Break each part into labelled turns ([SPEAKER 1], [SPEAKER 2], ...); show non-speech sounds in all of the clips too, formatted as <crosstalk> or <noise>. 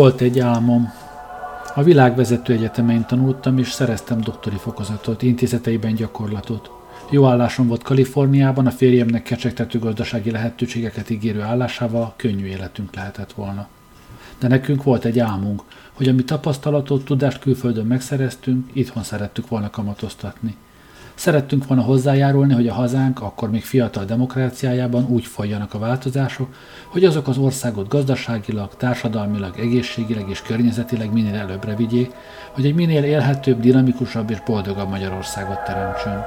[SPEAKER 1] Volt egy álmom. A világvezető egyetemein tanultam, és szereztem doktori fokozatot, intézeteiben gyakorlatot. Jó állásom volt Kaliforniában, a férjemnek kecsegtető gazdasági lehetőségeket ígérő állásával könnyű életünk lehetett volna. De nekünk volt egy álmunk, hogy ami tapasztalatot, tudást külföldön megszereztünk, itthon szerettük volna kamatoztatni. Szerettünk volna hozzájárulni, hogy a hazánk, akkor még fiatal demokráciájában úgy folyjanak a változások, hogy azok az országot gazdaságilag, társadalmilag, egészségileg és környezetileg minél előbbre vigyék, hogy egy minél élhetőbb, dinamikusabb és boldogabb Magyarországot teremtsünk.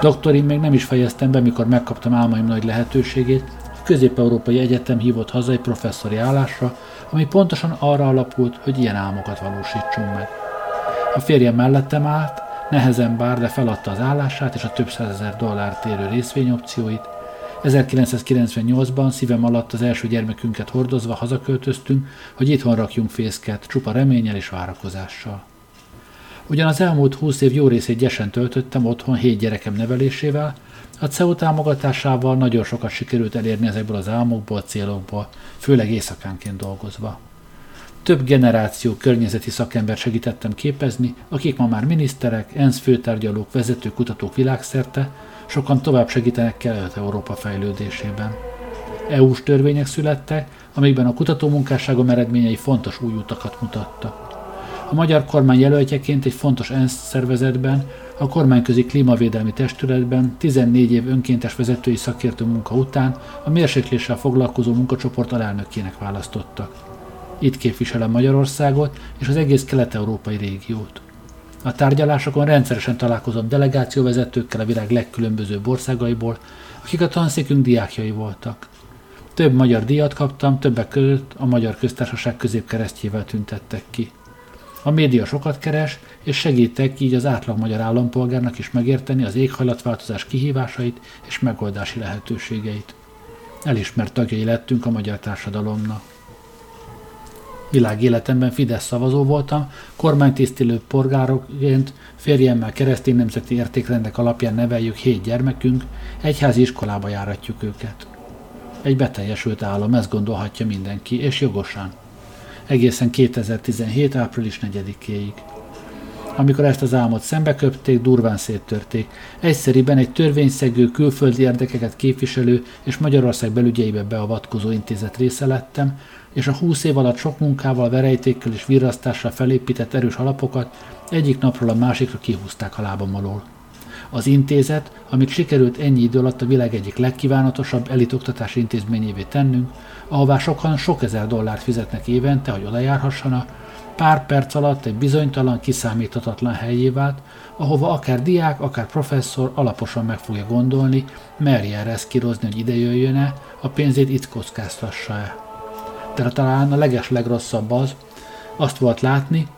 [SPEAKER 1] Doktorim még nem is fejeztem be, mikor megkaptam álmaim nagy lehetőségét, a Közép-Európai Egyetem hívott hazai professzori állásra, ami pontosan arra alapult, hogy ilyen álmokat valósítsunk meg. A férjem mellettem állt, nehezen bár, de feladta az állását és a több százezer dollár térő részvényopcióit. 1998-ban szívem alatt az első gyermekünket hordozva hazaköltöztünk, hogy itthon rakjunk fészket, csupa reményel és várakozással. Ugyan az elmúlt húsz év jó részét gyesen töltöttem otthon hét gyerekem nevelésével, a CEU támogatásával nagyon sokat sikerült elérni ezekből az álmokból, célokból, főleg éjszakánként dolgozva. Több generáció környezeti szakember segítettem képezni, akik ma már miniszterek, ENSZ főtárgyalók, vezető kutatók világszerte, sokan tovább segítenek Kelet-Európa fejlődésében. EU-s törvények születtek, amikben a kutatómunkásságom eredményei fontos új utakat mutattak. A magyar kormány jelöltjeként egy fontos ENSZ szervezetben, a kormányközi klímavédelmi testületben 14 év önkéntes vezetői szakértő munka után a mérsékléssel foglalkozó munkacsoport alelnökének választottak. Itt képviselem Magyarországot és az egész kelet-európai régiót. A tárgyalásokon rendszeresen találkozom delegációvezetőkkel a világ legkülönbözőbb országaiból, akik a tanszékünk diákjai voltak. Több magyar díjat kaptam, többek között a Magyar Köztársaság középkeresztjével tüntettek ki. A média sokat keres, és segítek így az átlag magyar állampolgárnak is megérteni az éghajlatváltozás kihívásait és megoldási lehetőségeit. Elismert tagjai lettünk a magyar társadalomnak. Világéletemben Fidesz szavazó voltam, kormánytisztilő polgárokként férjemmel keresztény nemzeti értékrendek alapján neveljük hét gyermekünk, egyházi iskolába járatjuk őket. Egy beteljesült állam, ezt gondolhatja mindenki, és jogosan. Egészen 2017. április 4-éig. Amikor ezt az álmot szembeköpték, durván széttörték. Egyszeriben egy törvényszegő, külföldi érdekeket képviselő és Magyarország belügyeibe beavatkozó intézet része lettem, és a húsz év alatt sok munkával, verejtékkel és virrasztással felépített erős alapokat egyik napról a másikra kihúzták a lábam alól. Az intézet, amit sikerült ennyi idő alatt a világ egyik legkívánatosabb elitoktatási intézményévé tennünk, ahová sokan sok ezer dollárt fizetnek évente, hogy odajárhassanak, pár perc alatt egy bizonytalan, kiszámíthatatlan helyé vált, ahova akár diák, akár professzor alaposan meg fogja gondolni, merje erre kirozni, hogy ide jöjjön-e, a pénzét itt kockáztassa-e de talán a leges legrosszabb az, azt volt látni,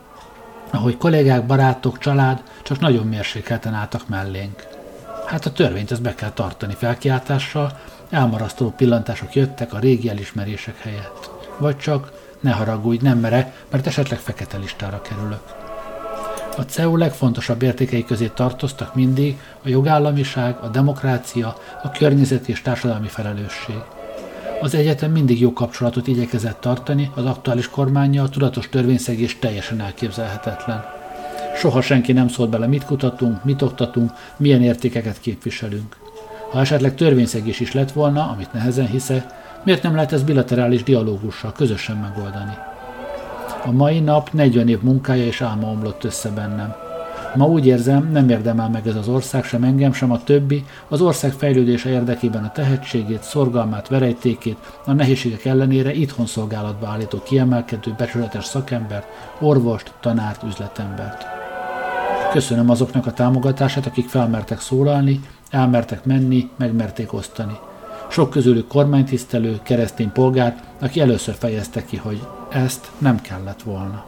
[SPEAKER 1] ahogy kollégák, barátok, család csak nagyon mérsékelten álltak mellénk. Hát a törvényt ezt be kell tartani felkiáltással, elmarasztó pillantások jöttek a régi elismerések helyett. Vagy csak ne haragudj, nem mere, mert esetleg fekete listára kerülök. A CEU legfontosabb értékei közé tartoztak mindig a jogállamiság, a demokrácia, a környezeti és társadalmi felelősség – az egyetem mindig jó kapcsolatot igyekezett tartani, az aktuális kormánya a tudatos törvényszegés teljesen elképzelhetetlen. Soha senki nem szólt bele, mit kutatunk, mit oktatunk, milyen értékeket képviselünk. Ha esetleg törvényszegés is lett volna, amit nehezen hisze, miért nem lehet ez bilaterális dialógussal közösen megoldani? A mai nap 40 év munkája és álma omlott össze bennem. Ma úgy érzem, nem érdemel meg ez az ország, sem engem, sem a többi, az ország fejlődése érdekében a tehetségét, szorgalmát, verejtékét, a nehézségek ellenére itthon szolgálatba állító kiemelkedő, becsületes szakembert, orvost, tanárt, üzletembert. Köszönöm azoknak a támogatását, akik felmertek szólalni, elmertek menni, megmerték osztani. Sok közülük kormánytisztelő, keresztény polgár, aki először fejezte ki, hogy ezt nem kellett volna.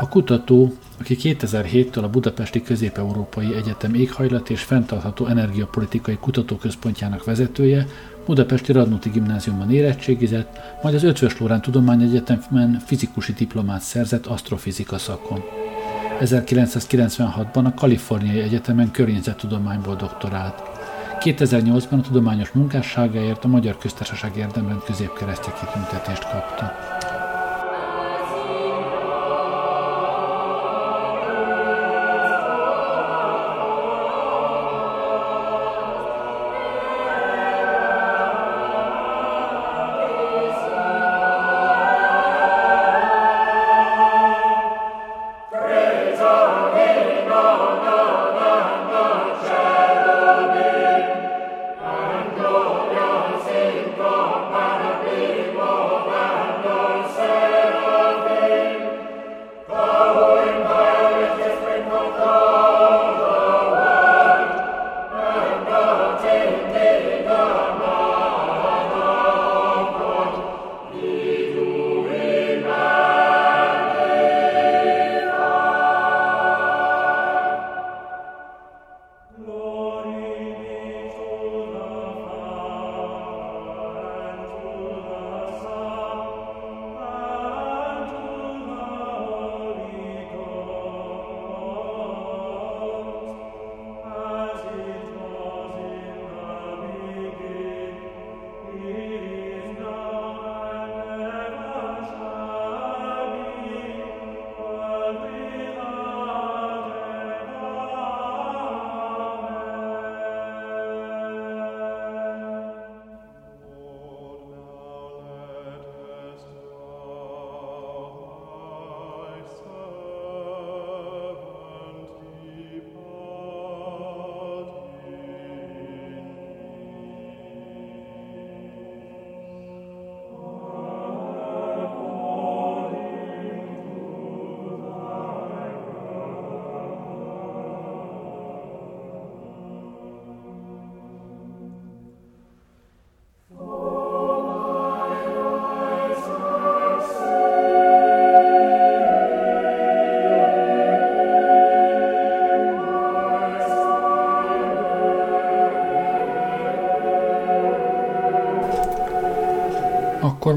[SPEAKER 1] A kutató, aki 2007-től a Budapesti Közép-Európai Egyetem éghajlat és fenntartható energiapolitikai kutatóközpontjának vezetője, Budapesti Radnóti Gimnáziumban érettségizett, majd az Ötvös Lórán Tudományegyetemen fizikusi diplomát szerzett asztrofizika szakon. 1996-ban a Kaliforniai Egyetemen környezettudományból doktorált. 2008-ban a tudományos munkásságáért a Magyar Köztársaság érdemben középkeresztje kitüntetést kapta.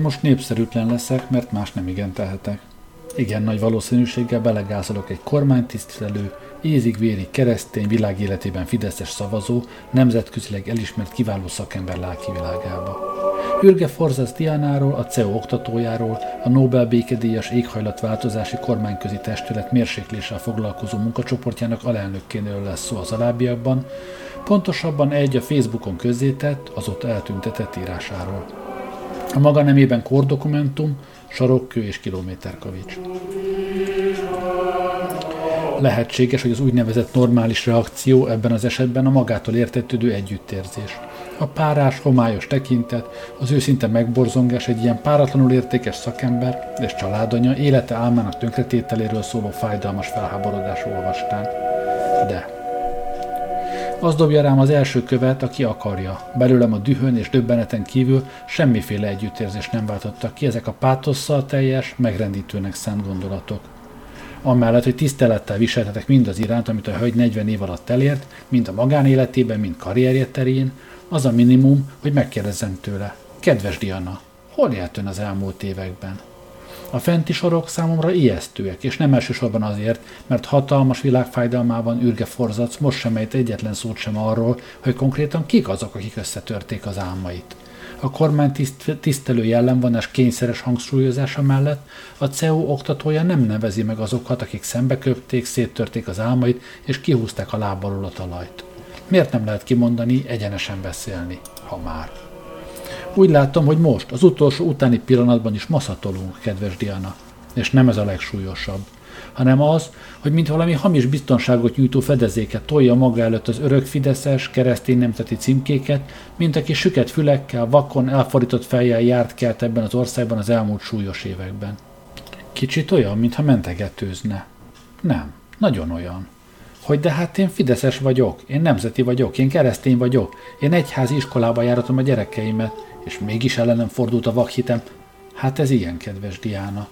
[SPEAKER 1] Most népszerűtlen leszek, mert más nem igen tehetek. Igen nagy valószínűséggel belegázolok egy kormánytisztelő, ézig-vérig keresztény, világéletében fideszes szavazó, nemzetközileg elismert kiváló szakember lelkivilágába. Ürge Forzasz Diánáról, a CEO oktatójáról, a Nobel békedíjas éghajlatváltozási kormányközi testület mérsékléssel foglalkozó munkacsoportjának alelnökkénél lesz szó az alábbiakban, pontosabban egy a Facebookon közzétett, azóta eltüntetett írásáról. A maga nemében kordokumentum, sarokkő és kilométerkavics. Lehetséges, hogy az úgynevezett normális reakció ebben az esetben a magától értetődő együttérzés. A párás, homályos tekintet, az őszinte megborzongás egy ilyen páratlanul értékes szakember és családanya élete álmának tönkretételéről szóló fájdalmas felháborodás olvastán. De az dobja rám az első követ, aki akarja. Belőlem a dühön és döbbeneten kívül semmiféle együttérzés nem váltottak ki ezek a pátosszal teljes, megrendítőnek szánt gondolatok. Amellett, hogy tisztelettel viseltetek mind az iránt, amit a hölgy 40 év alatt elért, mind a magánéletében, mind karrierje terén, az a minimum, hogy megkérdezzem tőle. Kedves Diana, hol járt ön az elmúlt években? A fenti sorok számomra ijesztőek, és nem elsősorban azért, mert hatalmas világfájdalmában ürge forzac most sem ejt egyetlen szót sem arról, hogy konkrétan kik azok, akik összetörték az álmait. A kormány tiszt, tisztelő jellemvonás kényszeres hangsúlyozása mellett a CEU oktatója nem nevezi meg azokat, akik szembeköpték, széttörték az álmait és kihúzták a lábbal a talajt. Miért nem lehet kimondani, egyenesen beszélni, ha már? Úgy látom, hogy most, az utolsó utáni pillanatban is maszatolunk, kedves Diana. És nem ez a legsúlyosabb, hanem az, hogy mint valami hamis biztonságot nyújtó fedezéket tolja maga előtt az örök fideszes, keresztény nemzeti címkéket, mint aki süket fülekkel, vakon, elfordított fejjel járt kelt ebben az országban az elmúlt súlyos években. Kicsit olyan, mintha mentegetőzne. Nem, nagyon olyan. Hogy de hát én fideszes vagyok, én nemzeti vagyok, én keresztény vagyok, én egyházi iskolába járatom a gyerekeimet, és mégis ellenem fordult a vakhitem. Hát ez ilyen, kedves Diana.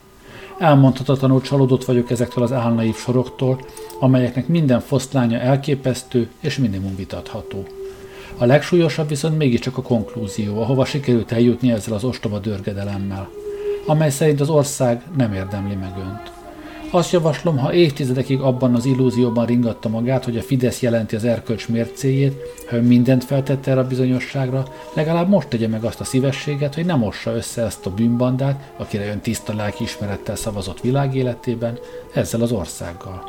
[SPEAKER 1] Elmondhatatlanul csalódott vagyok ezektől az álnaív soroktól, amelyeknek minden foszlánya elképesztő és minimum vitatható. A legsúlyosabb viszont mégiscsak a konklúzió, ahova sikerült eljutni ezzel az ostoba dörgedelemmel, amely szerint az ország nem érdemli meg önt. Azt javaslom, ha évtizedekig abban az illúzióban ringatta magát, hogy a Fidesz jelenti az erkölcs mércéjét, ha ő mindent feltette erre a bizonyosságra, legalább most tegye meg azt a szívességet, hogy nem mossa össze ezt a bűnbandát, akire ön tiszta ismerettel szavazott világéletében, ezzel az országgal.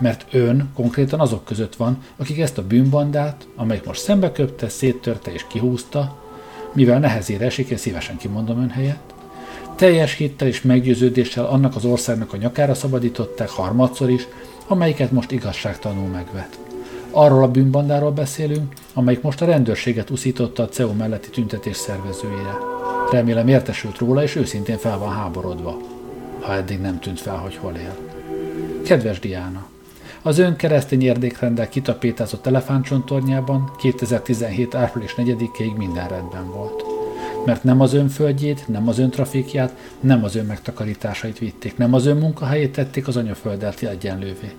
[SPEAKER 1] Mert ön konkrétan azok között van, akik ezt a bűnbandát, amelyik most szembeköpte, széttörte és kihúzta, mivel nehezére esik, én szívesen kimondom ön helyett, teljes hittel és meggyőződéssel annak az országnak a nyakára szabadították harmadszor is, amelyiket most igazságtalanul megvet. Arról a bűnbandáról beszélünk, amelyik most a rendőrséget uszította a CEU melletti tüntetés szervezőjére. Remélem értesült róla, és őszintén fel van háborodva, ha eddig nem tűnt fel, hogy hol él. Kedves Diana! Az ön keresztény érdékrendel kitapétázott elefántcsontornyában 2017. április 4-ig minden rendben volt mert nem az ön földjét, nem az ön trafikját, nem az ön megtakarításait vitték, nem az ön munkahelyét tették az anyaföldet egyenlővé.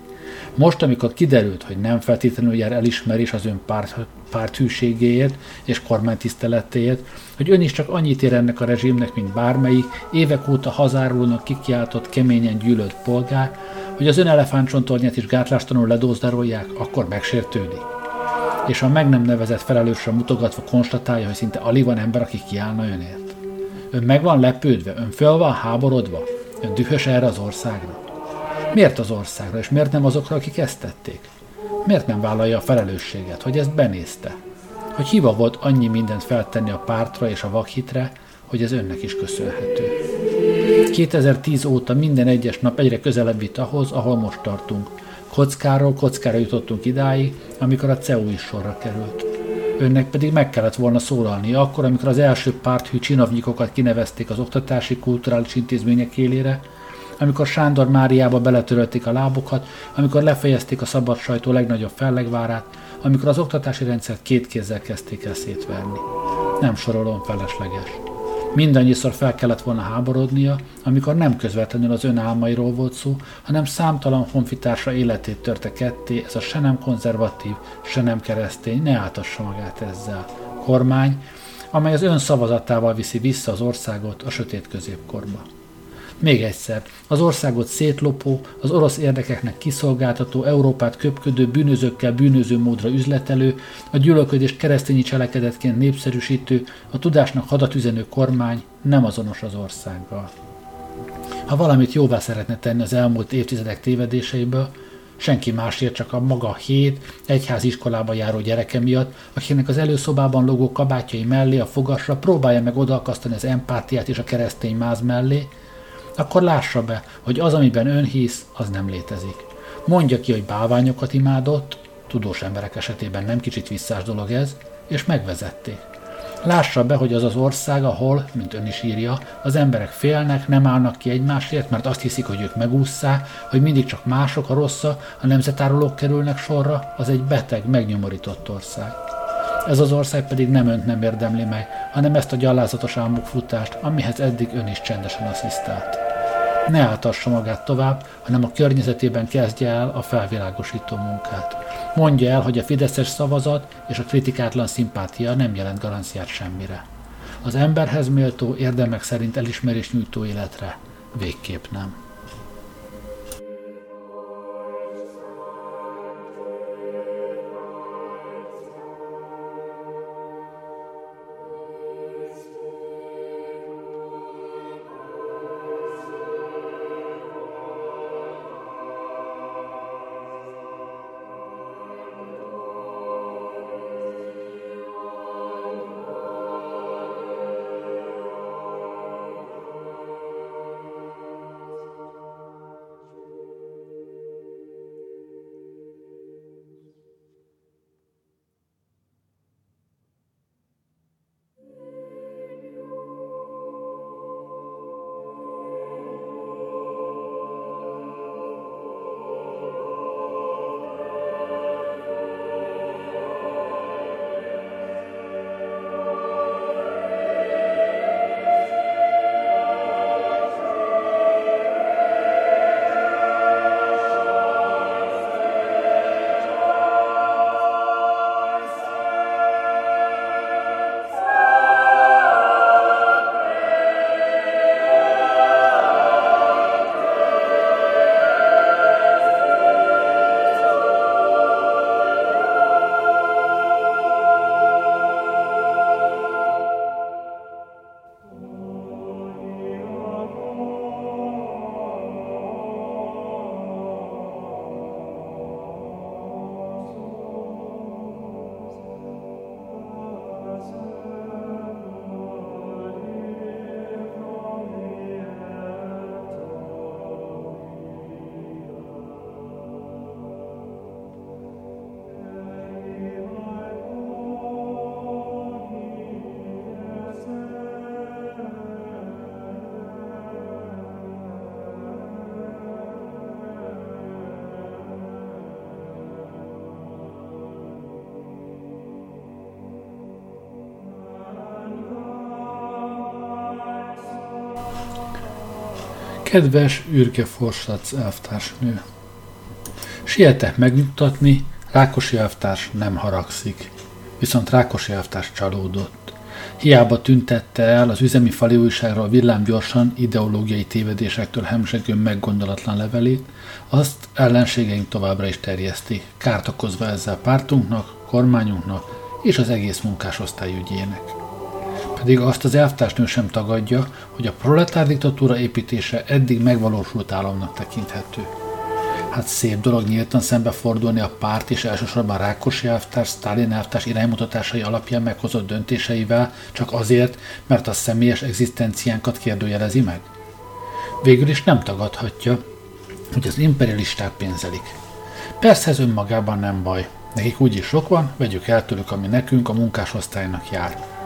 [SPEAKER 1] Most, amikor kiderült, hogy nem feltétlenül jár elismerés az ön párt, párt hűségéért és kormánytiszteletéért, hogy ön is csak annyit ér ennek a rezsimnek, mint bármelyik, évek óta hazárulnak kikiáltott, keményen gyűlölt polgár, hogy az ön elefántcsontornyát is gátlástanul ledózdárolják, akkor megsértődik és a meg nem nevezett felelősre mutogatva konstatálja, hogy szinte alig van ember, aki kiállna önért. Ön meg van lepődve, ön föl van háborodva, ön dühös erre az országra. Miért az országra, és miért nem azokra, akik ezt tették? Miért nem vállalja a felelősséget, hogy ezt benézte? Hogy hiva volt annyi mindent feltenni a pártra és a vakhitre, hogy ez önnek is köszönhető. 2010 óta minden egyes nap egyre közelebb vitt ahhoz, ahol most tartunk, Kockáról kockára jutottunk idáig, amikor a CEU is sorra került. Önnek pedig meg kellett volna szólalni akkor, amikor az első párthű csinovnyikokat kinevezték az oktatási kulturális intézmények élére, amikor Sándor Máriába beletörölték a lábokat, amikor lefejezték a szabad sajtó legnagyobb fellegvárát, amikor az oktatási rendszert két kézzel kezdték el szétverni. Nem sorolom felesleges. Mindannyiszor fel kellett volna háborodnia, amikor nem közvetlenül az ön álmairól volt szó, hanem számtalan honfitársa életét törte ketté, ez a se nem konzervatív, se nem keresztény, ne átassa magát ezzel. Kormány, amely az ön szavazatával viszi vissza az országot a sötét középkorba. Még egyszer, az országot szétlopó, az orosz érdekeknek kiszolgáltató, Európát köpködő, bűnözőkkel bűnöző módra üzletelő, a gyűlölködést keresztényi cselekedetként népszerűsítő, a tudásnak hadat üzenő kormány nem azonos az országgal. Ha valamit jóvá szeretne tenni az elmúlt évtizedek tévedéseiből, senki másért, csak a maga hét egyháziskolába járó gyereke miatt, akinek az előszobában logó kabátjai mellé a fogasra próbálja meg odaakasztani az empátiát és a keresztény máz mellé, akkor lássa be, hogy az, amiben ön hisz, az nem létezik. Mondja ki, hogy bálványokat imádott, tudós emberek esetében nem kicsit visszás dolog ez, és megvezették. Lássa be, hogy az az ország, ahol, mint ön is írja, az emberek félnek, nem állnak ki egymásért, mert azt hiszik, hogy ők megúszszák, hogy mindig csak mások a rossza, a nemzetárulók kerülnek sorra, az egy beteg, megnyomorított ország. Ez az ország pedig nem önt nem érdemli meg, hanem ezt a gyalázatos álmokfutást, amihez eddig ön is csendesen asszisztált ne átassa magát tovább, hanem a környezetében kezdje el a felvilágosító munkát. Mondja el, hogy a fideszes szavazat és a kritikátlan szimpátia nem jelent garanciát semmire. Az emberhez méltó érdemek szerint elismerés nyújtó életre végképp nem. Kedves Ürge Forsac elvtársnő! Sietek megnyugtatni, Rákosi elvtárs nem haragszik, viszont Rákosi elvtárs csalódott. Hiába tüntette el az üzemi fali újságról villámgyorsan ideológiai tévedésektől hemzsegő meggondolatlan levelét, azt ellenségeink továbbra is terjeszti, kárt okozva ezzel pártunknak, kormányunknak és az egész munkásosztály ügyének. Pedig azt az elvtársnő sem tagadja, hogy a proletár diktatúra építése eddig megvalósult államnak tekinthető. Hát szép dolog nyíltan szembefordulni a párt és elsősorban Rákosi elvtárs, Sztálin elvtárs iránymutatásai alapján meghozott döntéseivel, csak azért, mert a személyes egzisztenciánkat kérdőjelezi meg? Végül is nem tagadhatja, hogy az imperialisták pénzelik. Persze ez önmagában nem baj. Nekik úgyis sok van, vegyük el tőlük, ami nekünk, a munkásosztálynak jár.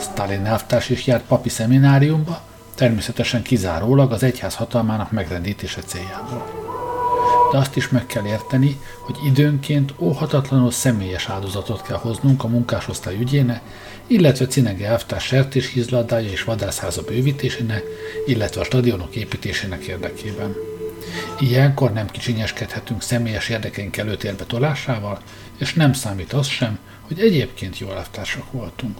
[SPEAKER 1] Stalin elvtárs is járt papi szemináriumba, természetesen kizárólag az egyház hatalmának megrendítése céljából. De azt is meg kell érteni, hogy időnként óhatatlanul személyes áldozatot kell hoznunk a munkásosztály ügyéne, illetve Cinege elvtárs sertéshízladája és vadászháza bővítésének, illetve a stadionok építésének érdekében. Ilyenkor nem kicsinyeskedhetünk személyes érdekeink előtérbe tolásával, és nem számít az sem, hogy egyébként jó elvtársak voltunk.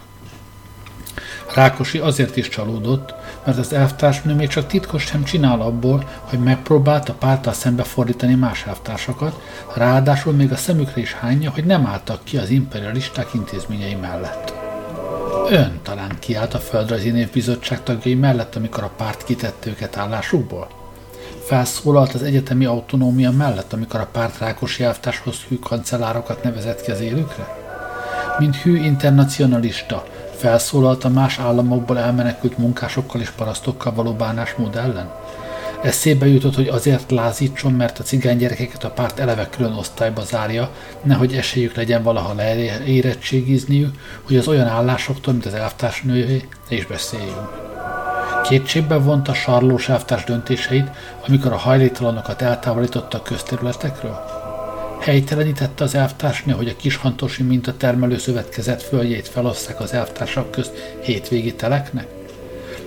[SPEAKER 1] Rákosi azért is csalódott, mert az elvtársnő még csak titkos sem csinál abból, hogy megpróbálta párttal szembefordítani más elvtársakat, ráadásul még a szemükre is hányja, hogy nem álltak ki az imperialisták intézményei mellett. Ön talán kiállt a Földrajzi Névbizottság tagjai mellett, amikor a párt kitette őket állásukból? Felszólalt az egyetemi autonómia mellett, amikor a párt Rákosi elvtárshoz hű kancellárokat nevezett ki az élükre? Mint hű internacionalista, felszólalt a más államokból elmenekült munkásokkal és parasztokkal való bánásmód ellen? Eszébe jutott, hogy azért lázítson, mert a cigány gyerekeket a párt eleve külön osztályba zárja, nehogy esélyük legyen valaha leérettségizniük, hogy az olyan állásoktól, mint az elvtársnővé, ne is beszéljünk. Kétségbe vonta Sarlós elvtárs döntéseit, amikor a hajléktalanokat eltávolította a közterületekről? Helytelenítette az elvtársnő, hogy a kishantosi mintatermelő szövetkezet földjét felosszák az elvtársak közt hétvégi teleknek?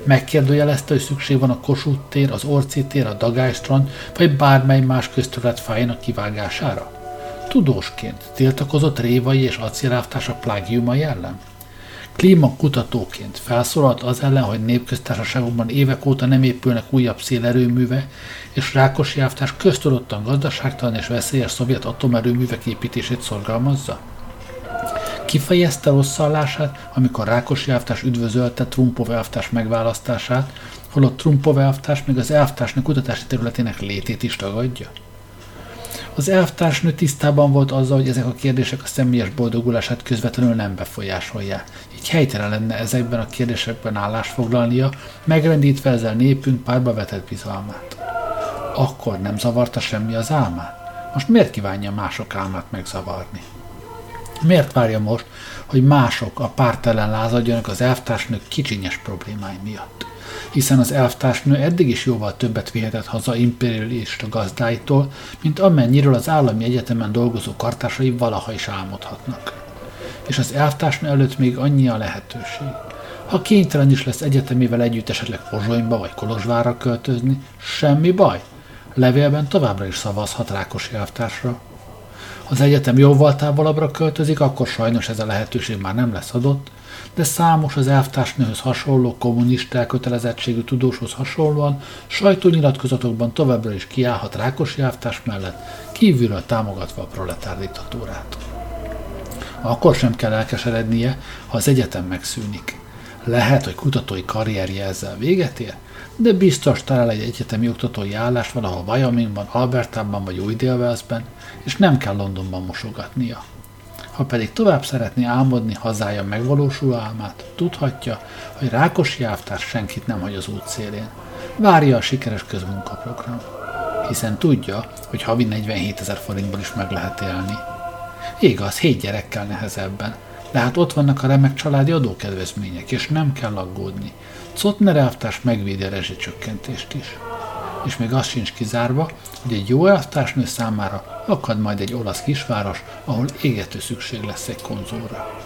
[SPEAKER 1] Megkérdőjelezte, hogy szükség van a Kossuth tér, az Orci tér, a Dagálystrand, vagy bármely más közterület fájának kivágására? Tudósként tiltakozott révai és acélávtársak plágiumai ellen? Klímakutatóként felszólalt az ellen, hogy népköztársaságokban évek óta nem épülnek újabb szélerőműve, és Rákosi elvtárs köztudottan gazdaságtalan és veszélyes szovjet atomerőművek építését szorgalmazza? Kifejezte rosszallását, amikor Rákosi elvtárs üdvözölte Trumpov elvtárs megválasztását, holott Trumpov elvtárs még az elvtársnak kutatási területének létét is tagadja? Az elvtársnő tisztában volt azzal, hogy ezek a kérdések a személyes boldogulását közvetlenül nem befolyásolják. Így helytelen lenne ezekben a kérdésekben állást foglalnia, megrendítve ezzel népünk párba vetett bizalmát. Akkor nem zavarta semmi az álmát? Most miért kívánja mások álmát megzavarni? Miért várja most, hogy mások a párt ellen lázadjanak az elvtársnők kicsinyes problémái miatt? Hiszen az elvtársnő eddig is jóval többet vihetett haza imperialista gazdáitól, mint amennyiről az állami egyetemen dolgozó kartársai valaha is álmodhatnak. És az elvtársnő előtt még annyi a lehetőség. Ha kénytelen is lesz egyetemével együtt esetleg Pozsonyba vagy Kolozsvárra költözni, semmi baj. Levélben továbbra is szavazhat Rákosi elvtársra. Az egyetem jóval távolabbra költözik, akkor sajnos ez a lehetőség már nem lesz adott, de számos az elvtársnőhöz hasonló kommunista elkötelezettségű tudóshoz hasonlóan sajtónyilatkozatokban továbbra is kiállhat Rákosi elvtárs mellett, kívülről támogatva a proletár diktatúrát. Akkor sem kell elkeserednie, ha az egyetem megszűnik. Lehet, hogy kutatói karrierje ezzel véget ér, de biztos talál egy egyetemi oktatói állást valahol Wyomingban, Albertában vagy új és nem kell Londonban mosogatnia. Ha pedig tovább szeretné álmodni hazája megvalósuló álmát, tudhatja, hogy Rákosi elvtárs senkit nem hagy az út szélén. Várja a sikeres közmunkaprogram. Hiszen tudja, hogy havi 47 ezer forintból is meg lehet élni. Igaz, hét gyerekkel nehezebben, de hát ott vannak a remek családi adókedvezmények, és nem kell aggódni. Cotner elvtárs megvédi a rezsicsökkentést is és még az sincs kizárva, hogy egy jó elvtársnő számára akad majd egy olasz kisváros, ahol égető szükség lesz egy konzolra.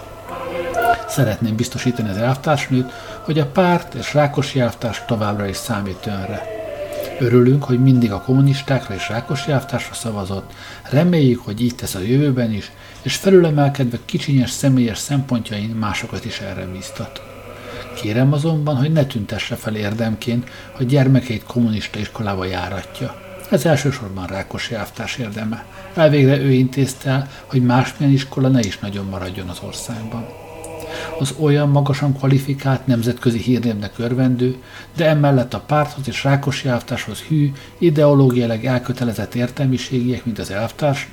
[SPEAKER 1] Szeretném biztosítani az elvtársnőt, hogy a párt és Rákosi elvtárs továbbra is számít önre. Örülünk, hogy mindig a kommunistákra és Rákosi elvtársra szavazott, reméljük, hogy így tesz a jövőben is, és felülemelkedve kicsinyes személyes szempontjain másokat is erre bíztat. Kérem azonban, hogy ne tüntesse fel érdemként, hogy gyermekeit kommunista iskolába járatja. Ez elsősorban Rákosi elvtárs érdeme. Elvégre ő intézte el, hogy másmilyen iskola ne is nagyon maradjon az országban. Az olyan magasan kvalifikált nemzetközi hírnévnek örvendő, de emellett a párthoz és Rákosi elvtárshoz hű, ideológiailag elkötelezett értelmiségiek, mint az elvtárs,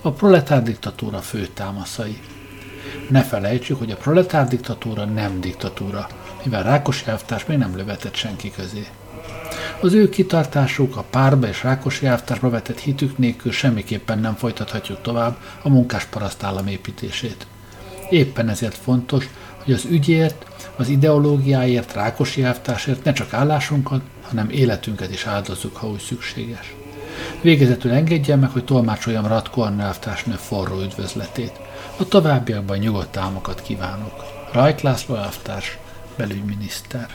[SPEAKER 1] a proletár diktatúra fő támaszai. Ne felejtsük, hogy a proletár diktatúra nem diktatúra, mivel Rákosi elvtárs még nem lövetett senki közé. Az ő kitartásuk, a párba és Rákosi elvtársba vetett hitük nélkül semmiképpen nem folytathatjuk tovább a munkás állam építését. Éppen ezért fontos, hogy az ügyért, az ideológiáért, Rákosi elvtársért ne csak állásunkat, hanem életünket is áldozzuk, ha úgy szükséges. Végezetül engedjen meg, hogy tolmácsoljam Ratko Anna forró üdvözletét. A továbbiakban nyugodt álmokat kívánok. Rajk László elvtárs, belügyminiszter.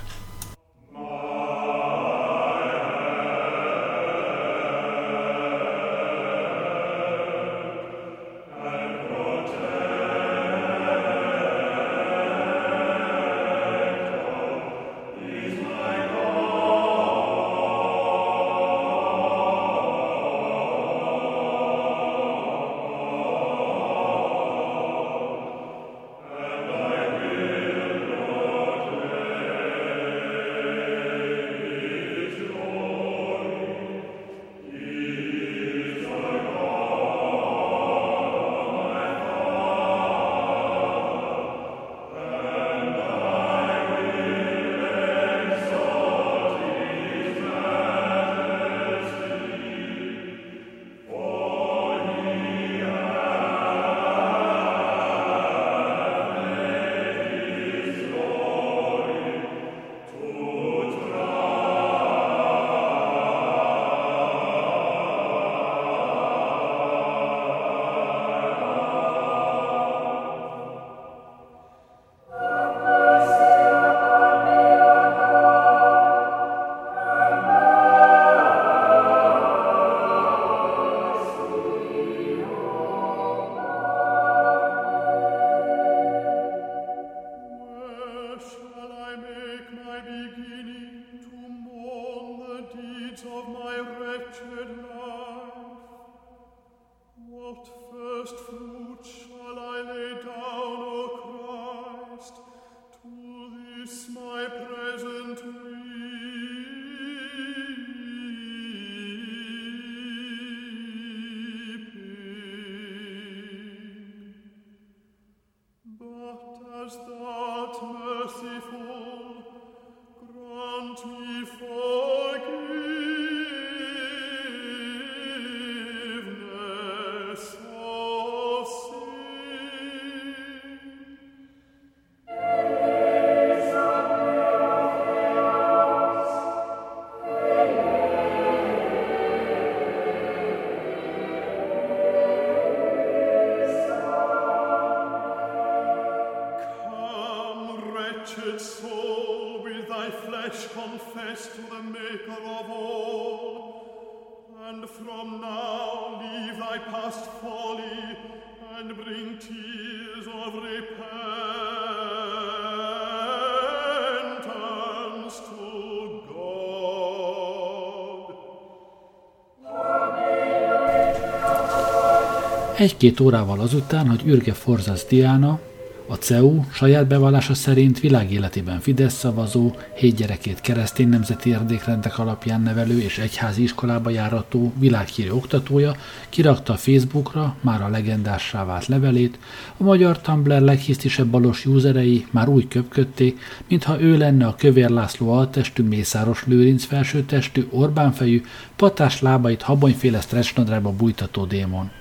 [SPEAKER 1] Egy-két órával azután, hogy Ürge Forzas Diana, a CEU saját bevallása szerint világéletében Fidesz szavazó, hét gyerekét keresztény nemzeti érdékrendek alapján nevelő és egyházi iskolába járató világhírű oktatója kirakta a Facebookra már a legendássá vált levelét, a magyar Tumblr leghisztisebb balos userei már úgy köpködték, mintha ő lenne a Kövér László altestű, Mészáros Lőrinc felsőtestű, Orbánfejű, patás lábait habonyféle stretchnadrágba bújtató démon.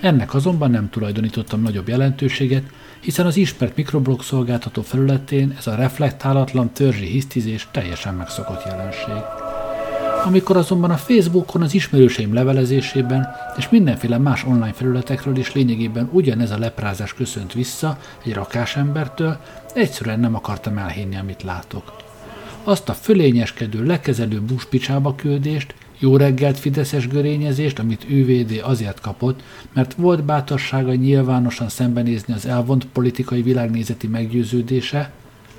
[SPEAKER 1] Ennek azonban nem tulajdonítottam nagyobb jelentőséget, hiszen az ismert mikroblog szolgáltató felületén ez a reflektálatlan törzsi hisztizés teljesen megszokott jelenség. Amikor azonban a Facebookon az ismerőseim levelezésében és mindenféle más online felületekről is lényegében ugyanez a leprázás köszönt vissza egy rakásembertől, egyszerűen nem akartam elhinni, amit látok. azt a fölényeskedő, lekezelő buszpicsába küldést, jó reggelt Fideszes görényezést, amit ÜVD azért kapott, mert volt bátorsága nyilvánosan szembenézni az elvont politikai világnézeti meggyőződése,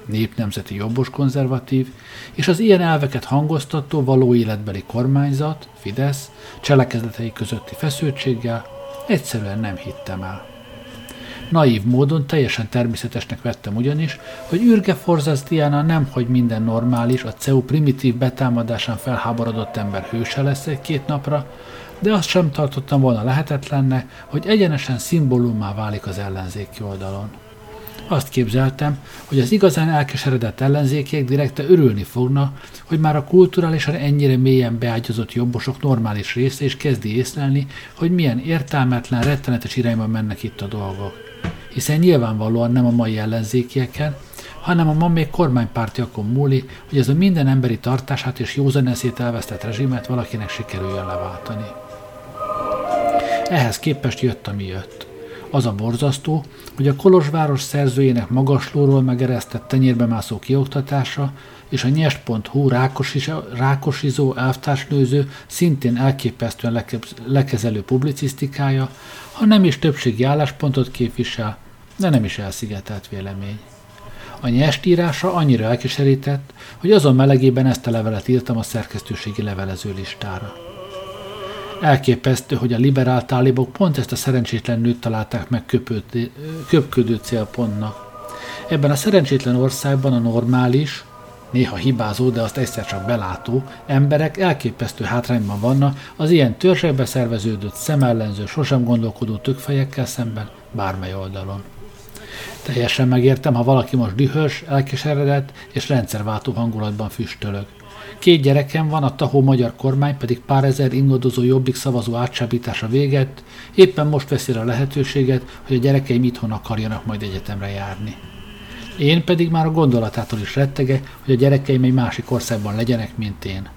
[SPEAKER 1] népnemzeti jobbos konzervatív, és az ilyen elveket hangoztató való életbeli kormányzat, Fidesz, cselekedetei közötti feszültséggel egyszerűen nem hittem el. Naív módon teljesen természetesnek vettem ugyanis, hogy űrge Forzas Diana nem, hogy minden normális, a CEU primitív betámadásán felháborodott ember hőse lesz egy-két napra, de azt sem tartottam volna lehetetlennek, hogy egyenesen szimbólumá válik az ellenzéki oldalon. Azt képzeltem, hogy az igazán elkeseredett ellenzékiek direkte örülni fogna, hogy már a kulturálisan ennyire mélyen beágyazott jobbosok normális része is kezdi észlelni, hogy milyen értelmetlen, rettenetes irányba mennek itt a dolgok hiszen nyilvánvalóan nem a mai ellenzékieken, hanem a ma még kormánypártiakon múli, hogy ez a minden emberi tartását és józaneszét elvesztett rezsimet valakinek sikerüljön leváltani. Ehhez képest jött, ami jött. Az a borzasztó, hogy a Kolozsváros szerzőjének magaslóról megeresztett tenyérbe mászó kioktatása és a nyest.hu rákosizó elvtársnőző szintén elképesztően lekezelő publicisztikája, ha nem is többségi álláspontot képvisel, de nem is elszigetelt vélemény. A nyestírása annyira elkeserített, hogy azon melegében ezt a levelet írtam a szerkesztőségi levelező listára. Elképesztő, hogy a liberál tálibok pont ezt a szerencsétlen nőt találták meg köpködő célpontnak. Ebben a szerencsétlen országban a normális, néha hibázó, de azt egyszer csak belátó emberek elképesztő hátrányban vannak az ilyen törzsekbe szerveződött, szemellenző, sosem gondolkodó tökfejekkel szemben bármely oldalon. Teljesen megértem, ha valaki most dühös, elkeseredett és rendszerváltó hangulatban füstölög. Két gyerekem van, a tahó magyar kormány pedig pár ezer ingadozó jobbik szavazó átsábítása véget, éppen most veszi a lehetőséget, hogy a gyerekeim itthon akarjanak majd egyetemre járni. Én pedig már a gondolatától is rettegek, hogy a gyerekeim egy másik országban legyenek, mint én.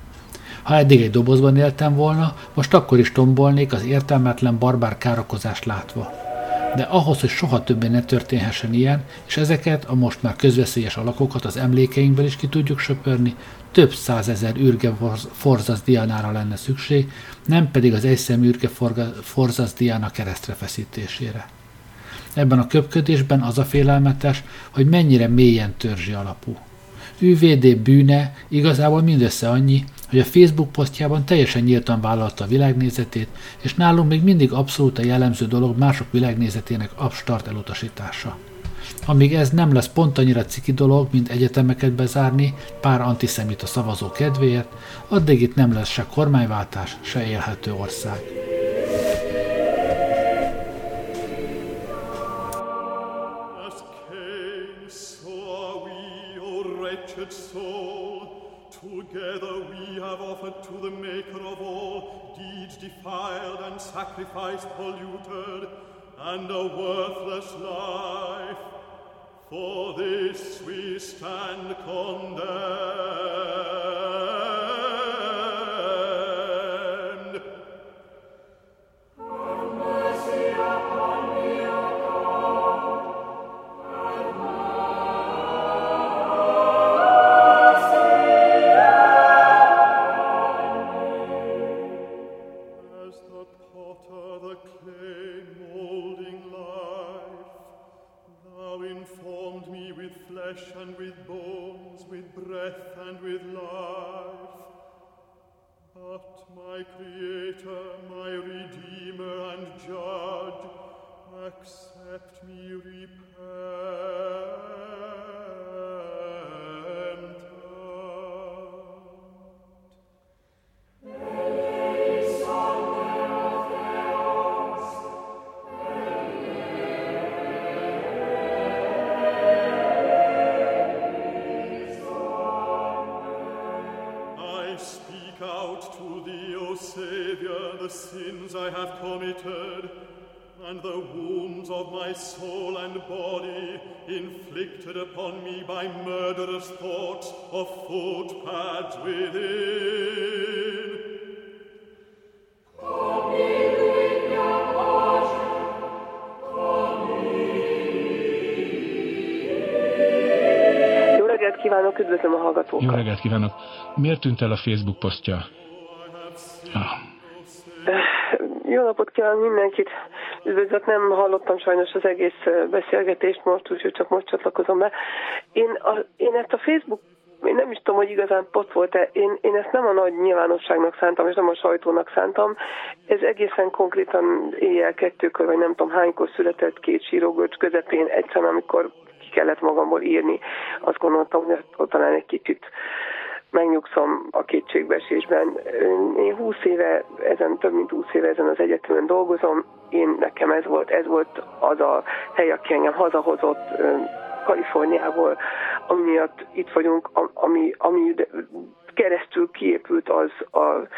[SPEAKER 1] Ha eddig egy dobozban éltem volna, most akkor is tombolnék az értelmetlen barbár károkozást látva. De ahhoz, hogy soha többé ne történhessen ilyen, és ezeket a most már közveszélyes alakokat az emlékeinkből is ki tudjuk söpörni, több százezer űrge Forzas Diánára lenne szükség, nem pedig az egyszem űrge Forzas Diána keresztre feszítésére. Ebben a köpködésben az a félelmetes, hogy mennyire mélyen törzsi alapú. ÜVD bűne igazából mindössze annyi, hogy a Facebook posztjában teljesen nyíltan vállalta a világnézetét, és nálunk még mindig abszolút a jellemző dolog mások világnézetének abstart elutasítása. Amíg ez nem lesz pont annyira ciki dolog, mint egyetemeket bezárni pár antiszemita szavazó kedvéért, addig itt nem lesz se kormányváltás, se élhető ország.
[SPEAKER 2] Together have offered to the Maker of all deeds defiled and sacrifice polluted, and a worthless life. For this we stand condemned.
[SPEAKER 3] Hallgatókat.
[SPEAKER 4] Jó reggelt kívánok. Miért tűnt el a Facebook posztja?
[SPEAKER 3] Ah. Jó napot kívánok mindenkit! Üdvözlet, nem hallottam sajnos az egész beszélgetést most, úgyhogy csak most csatlakozom be. Én, a, én ezt a Facebook én nem is tudom, hogy igazán pot volt-e. Én, én ezt nem a nagy nyilvánosságnak szántam, és nem a sajtónak szántam. Ez egészen konkrétan éjjel kettőkor, vagy nem tudom hánykor született két sírógörcs közepén egyszer, amikor ki kellett magamból írni. Azt gondoltam, hogy talán egy kicsit megnyugszom a kétségbeesésben. Én 20 éve, ezen több mint 20 éve ezen az egyetemen dolgozom. Én nekem ez volt, ez volt az a hely, aki engem hazahozott Kaliforniából, ami itt vagyunk, ami, ami keresztül kiépült az a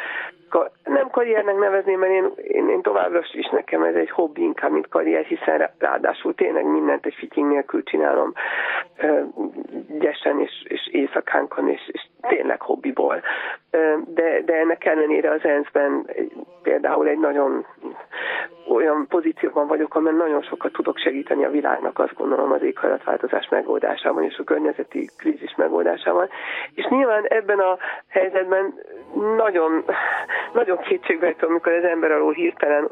[SPEAKER 3] nem karriernek nevezném, mert én, én, én továbbra is nekem ez egy hobbi inkább, mint karrier, hiszen ráadásul tényleg mindent egy fitying nélkül csinálom gyesen és, és éjszakánkon, és, és tényleg hobbiból. De, de ennek ellenére az ENSZ-ben például egy nagyon olyan pozícióban vagyok, amely nagyon sokat tudok segíteni a világnak, azt gondolom az éghajlatváltozás megoldásában és a környezeti krízis megoldásában. És nyilván ebben a helyzetben nagyon, nagyon kétségbejtő, amikor az ember alól hirtelen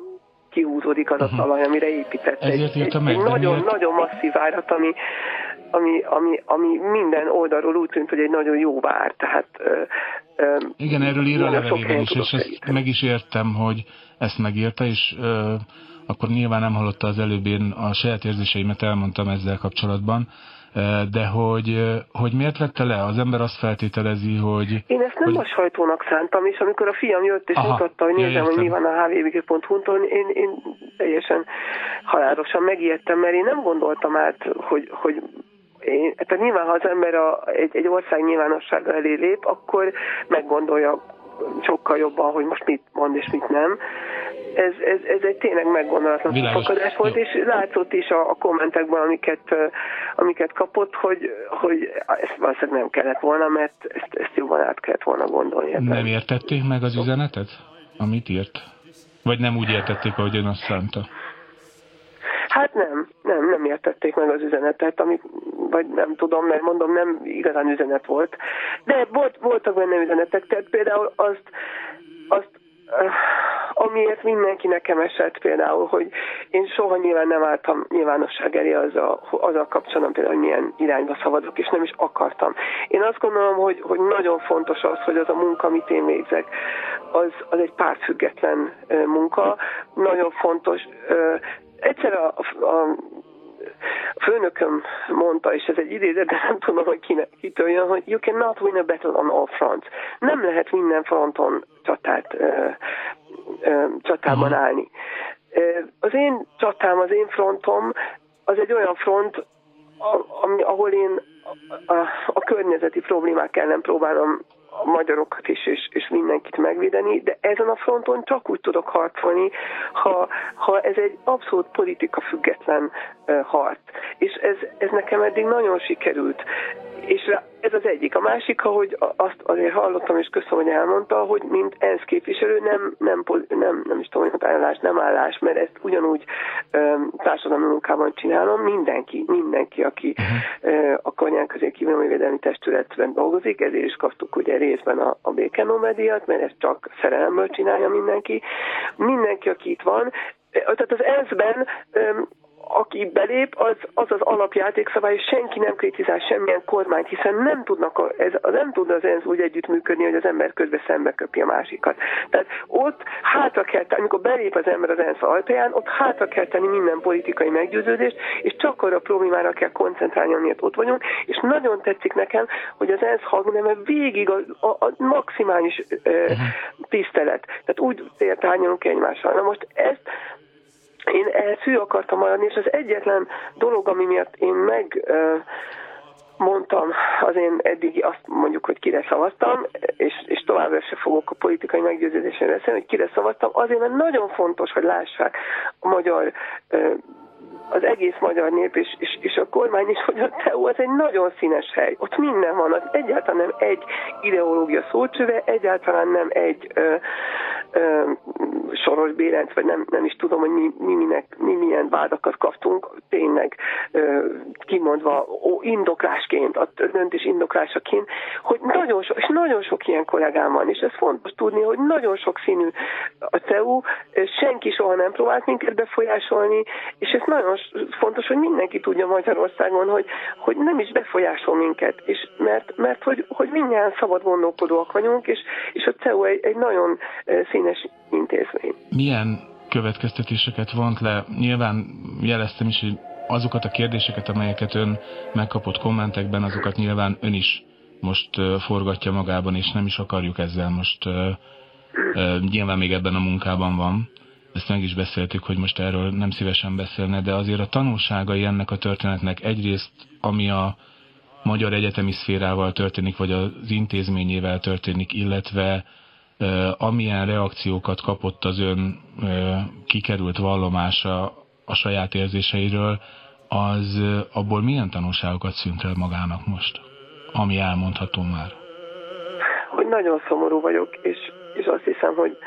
[SPEAKER 3] kihúzódik az a mhm. talaj, amire épített.
[SPEAKER 4] Ezért egy,
[SPEAKER 3] egy, egy nagyon, nagyon masszív árat, ami, ami, ami, ami minden oldalról úgy tűnt, hogy egy nagyon jó vár. Tehát, ö,
[SPEAKER 4] ö, Igen, erről ír a levelében is, és ezt meg is értem, hogy ezt megírta, és ö, akkor nyilván nem hallotta az előbb, én a saját érzéseimet elmondtam ezzel kapcsolatban, de hogy, hogy miért vette le? Az ember azt feltételezi, hogy...
[SPEAKER 3] Én ezt nem
[SPEAKER 4] hogy...
[SPEAKER 3] a sajtónak szántam, és amikor a fiam jött és Aha, mutatta, hogy nézem, hogy mi van a hvbg.hu-n, én, én teljesen halálosan megijedtem, mert én nem gondoltam át, hogy, hogy én, tehát nyilván, ha az ember a, egy, egy ország nyilvánossága elé lép, akkor meggondolja sokkal jobban, hogy most mit mond és mit nem. Ez, ez, ez egy tényleg meggondolatlan fakadás volt, Jó. és látszott is a, a kommentekben, amiket, amiket kapott, hogy, hogy ezt valószínűleg nem kellett volna, mert ezt, ezt jobban át kellett volna gondolni.
[SPEAKER 4] Ebben. Nem értették meg az üzenetet, amit írt? Vagy nem úgy értették, ahogy ön azt szánta?
[SPEAKER 3] Hát nem, nem, nem értették meg az üzenetet, amit, vagy nem tudom, mert mondom, nem igazán üzenet volt. De volt, voltak benne üzenetek, tehát például azt, azt uh, amiért mindenki nekem esett például, hogy én soha nyilván nem álltam nyilvánosság elé az a, kapcsolatban például, hogy milyen irányba szavazok, és nem is akartam. Én azt gondolom, hogy, hogy nagyon fontos az, hogy az a munka, amit én végzek, az, az egy pártfüggetlen munka. Nagyon fontos, egyszer a, a főnököm mondta, és ez egy idézet, de nem tudom, hogy ki, kitől jön, hogy you cannot win a battle on all fronts. Nem lehet minden fronton csatát, ö, ö, csatában állni. Az én csatám, az én frontom, az egy olyan front, ami, ahol én a, a, a környezeti problémák ellen próbálom a magyarokat is, és, és mindenkit megvédeni, de ezen a fronton csak úgy tudok harcolni, ha, ha ez egy abszolút politika független uh, harc. És ez, ez nekem eddig nagyon sikerült. És ez az egyik. A másik, ahogy azt azért hallottam, és köszönöm, hogy elmondta, hogy mint ENSZ képviselő nem, nem, nem, nem is tudom, hogy állás, nem állás, mert ezt ugyanúgy um, társadalmi munkában csinálom. Mindenki, mindenki, aki uh, a kanyán közé védelmi testületben dolgozik, ezért is kaptuk ugye részben a, a béke díjat, mert ezt csak szerelemből csinálja mindenki. Mindenki, aki itt van, tehát az ENSZ-ben aki belép, az az, az alapjátékszabály, és senki nem kritizál semmilyen kormányt, hiszen nem tudnak, a, ez, nem tud az ENSZ úgy együttműködni, hogy az ember közbe szembe köpi a másikat. Tehát ott hátra kell tenni, amikor belép az ember az ENSZ alpján, ott hátra kell tenni minden politikai meggyőződést, és csak arra a problémára kell koncentrálni, amiért ott vagyunk, és nagyon tetszik nekem, hogy az ENSZ hangneme végig a, a, a maximális uh-huh. tisztelet. Tehát úgy tárgyalunk egymással. Na most ezt én ehhez hű akartam maradni, és az egyetlen dolog, ami miatt én meg mondtam az én eddigi azt mondjuk, hogy kire szavaztam, és, és továbbra se fogok a politikai meggyőződésen beszélni, hogy kire szavaztam, azért, mert nagyon fontos, hogy lássák a magyar az egész magyar nép és, és, és a kormány is, hogy a TEU az egy nagyon színes hely. Ott minden van, az egyáltalán nem egy ideológia szócsöve, egyáltalán nem egy ö, Soros Bérenc, vagy nem, nem is tudom, hogy mi, mi, minek, mi milyen vádakat kaptunk, tényleg ö, kimondva ó, indoklásként, a döntés indoklásaként, hogy nagyon sok, és nagyon sok ilyen kollégám van, és ez fontos tudni, hogy nagyon sok színű a CEU, senki soha nem próbált minket befolyásolni, és ez nagyon fontos, hogy mindenki tudja Magyarországon, hogy, hogy nem is befolyásol minket, és mert, mert hogy, hogy mindjárt szabad gondolkodóak vagyunk, és, és a CEU egy, egy nagyon színes intézmény.
[SPEAKER 4] Milyen következtetéseket vont le? Nyilván jeleztem is, hogy azokat a kérdéseket, amelyeket ön megkapott kommentekben, azokat nyilván ön is most forgatja magában, és nem is akarjuk ezzel most nyilván még ebben a munkában van. Ezt meg is beszéltük, hogy most erről nem szívesen beszélne, de azért a tanulságai ennek a történetnek egyrészt, ami a magyar egyetemi szférával történik, vagy az intézményével történik, illetve amilyen reakciókat kapott az ön kikerült vallomása a saját érzéseiről, az abból milyen tanulságokat szűnt el magának most, ami elmondható már?
[SPEAKER 3] Hogy nagyon szomorú vagyok, és, és azt hiszem, hogy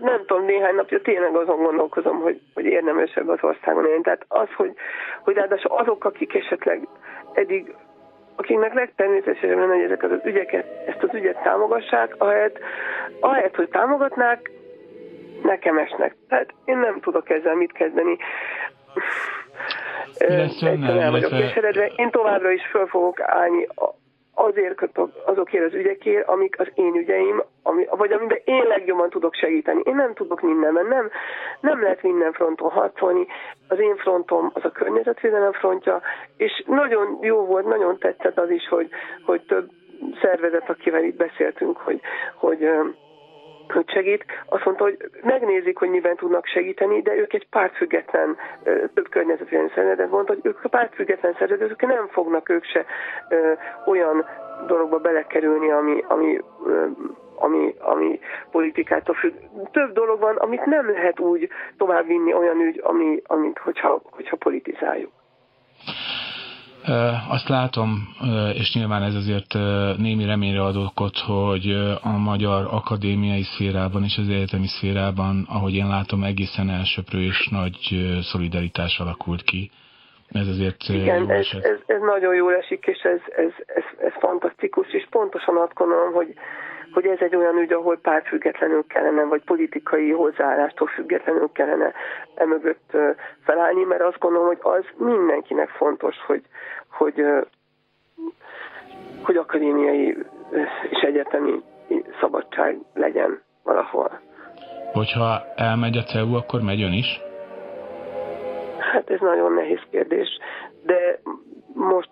[SPEAKER 3] nem tudom, néhány napja tényleg azon gondolkozom, hogy, hogy érdemesebb az országon élni. Tehát az, hogy, hogy ráadásul azok, akik esetleg eddig akiknek legtermészetesebb lenne, hogy ezeket az ügyeket, ezt az ügyet támogassák, ahelyett, ahelyett, hogy támogatnák, nekem esnek. Tehát én nem tudok ezzel mit kezdeni.
[SPEAKER 4] Egyszerűen vagyok
[SPEAKER 3] keseredve. Én továbbra is föl fogok állni azért kötök azokért az ügyekért, amik az én ügyeim, ami, vagy amiben én legjobban tudok segíteni. Én nem tudok mindenben, nem, nem lehet minden fronton harcolni. Az én frontom az a környezetvédelem frontja, és nagyon jó volt, nagyon tetszett az is, hogy, hogy több szervezet, akivel itt beszéltünk, hogy, hogy hogy segít, azt mondta, hogy megnézik, hogy miben tudnak segíteni, de ők egy pártfüggetlen, több környezetvédelmi szervezet mondta, hogy ők a pártfüggetlen szervezetek nem fognak ők se ö, olyan dologba belekerülni, ami, ami ö, ami, ami politikától függ. Több dolog van, amit nem lehet úgy továbbvinni olyan ügy, ami, amit hogyha, hogyha politizáljuk.
[SPEAKER 4] Azt látom, és nyilván ez azért némi reményre ad okot, hogy a magyar akadémiai szférában és az egyetemi szférában, ahogy én látom, egészen elsöprő és nagy szolidaritás alakult ki. Ez azért
[SPEAKER 3] Igen, ez, ez, ez nagyon jól esik, és ez, ez, ez, ez fantasztikus, és pontosan azt gondolom, hogy, hogy ez egy olyan ügy, ahol pártfüggetlenül kellene, vagy politikai hozzáállástól függetlenül kellene emögött felállni, mert azt gondolom, hogy az mindenkinek fontos, hogy, hogy, hogy akadémiai és egyetemi szabadság legyen valahol.
[SPEAKER 4] Hogyha elmegy a CEU, akkor megy ön is?
[SPEAKER 3] Hát ez nagyon nehéz kérdés, de most